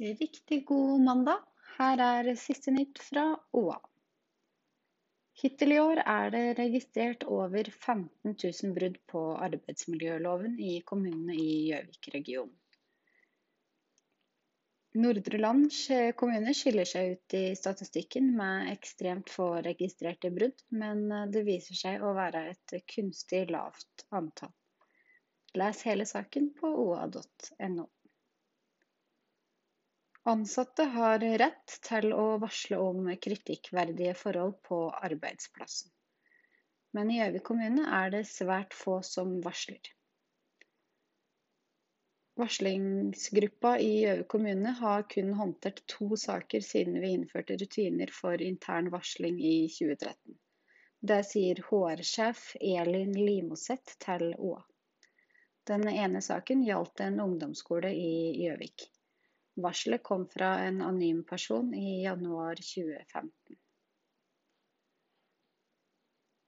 Riktig god mandag. Her er siste nytt fra OA. Hittil i år er det registrert over 15 000 brudd på arbeidsmiljøloven i kommunene i Gjøvik-regionen. Nordre Land kommune skiller seg ut i statistikken med ekstremt få registrerte brudd, men det viser seg å være et kunstig lavt antall. Les hele saken på oa.no. Ansatte har rett til å varsle om kritikkverdige forhold på arbeidsplassen, men i Gjøvik kommune er det svært få som varsler. Varslingsgruppa i Gjøvik kommune har kun håndtert to saker siden vi innførte rutiner for intern varsling i 2013. Det sier HR-sjef Elin Limoseth til OA. Den ene saken gjaldt en ungdomsskole i Gjøvik. Varselet kom fra en anonym person i januar 2015.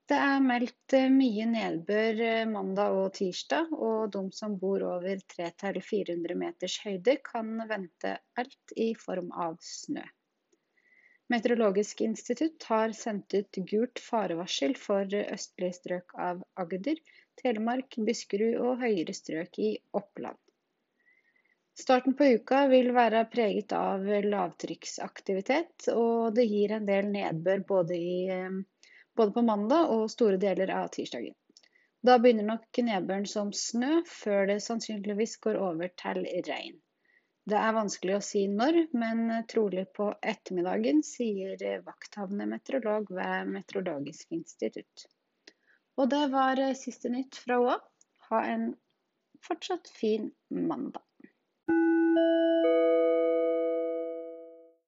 Det er meldt eh, mye nedbør eh, mandag og tirsdag, og de som bor over 300-400 meters høyde kan vente alt i form av snø. Meteorologisk institutt har sendt ut gult farevarsel for østlige strøk av Agder, Telemark, Buskerud og høyere strøk i Oppland. Starten på uka vil være preget av lavtrykksaktivitet, og det gir en del nedbør både, i, eh, både på mandag og store deler av tirsdagen. Da begynner nok nedbøren som snø, før det sannsynligvis går over til regn. Det er vanskelig å si når, men trolig på ettermiddagen, sier vakthavende meteorolog ved Meteorologisk institutt. Og det var siste nytt fra OA. Ha en fortsatt fin mandag.